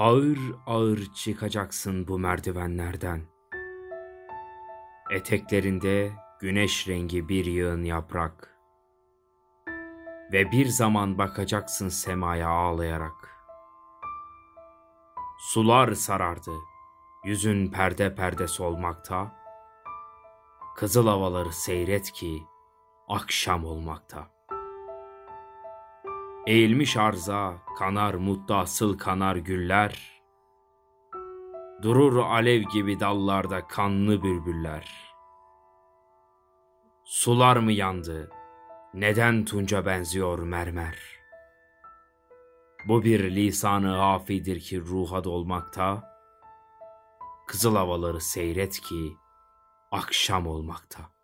Ağır ağır çıkacaksın bu merdivenlerden. Eteklerinde güneş rengi bir yığın yaprak. Ve bir zaman bakacaksın semaya ağlayarak. Sular sarardı, yüzün perde perde solmakta. Kızıl havaları seyret ki akşam olmakta. Eğilmiş arza, kanar muttasıl kanar güller. Durur alev gibi dallarda kanlı bülbüller. Sular mı yandı? Neden tunca benziyor mermer? Bu bir lisanı hafidir ki ruha dolmakta. Kızıl havaları seyret ki akşam olmakta.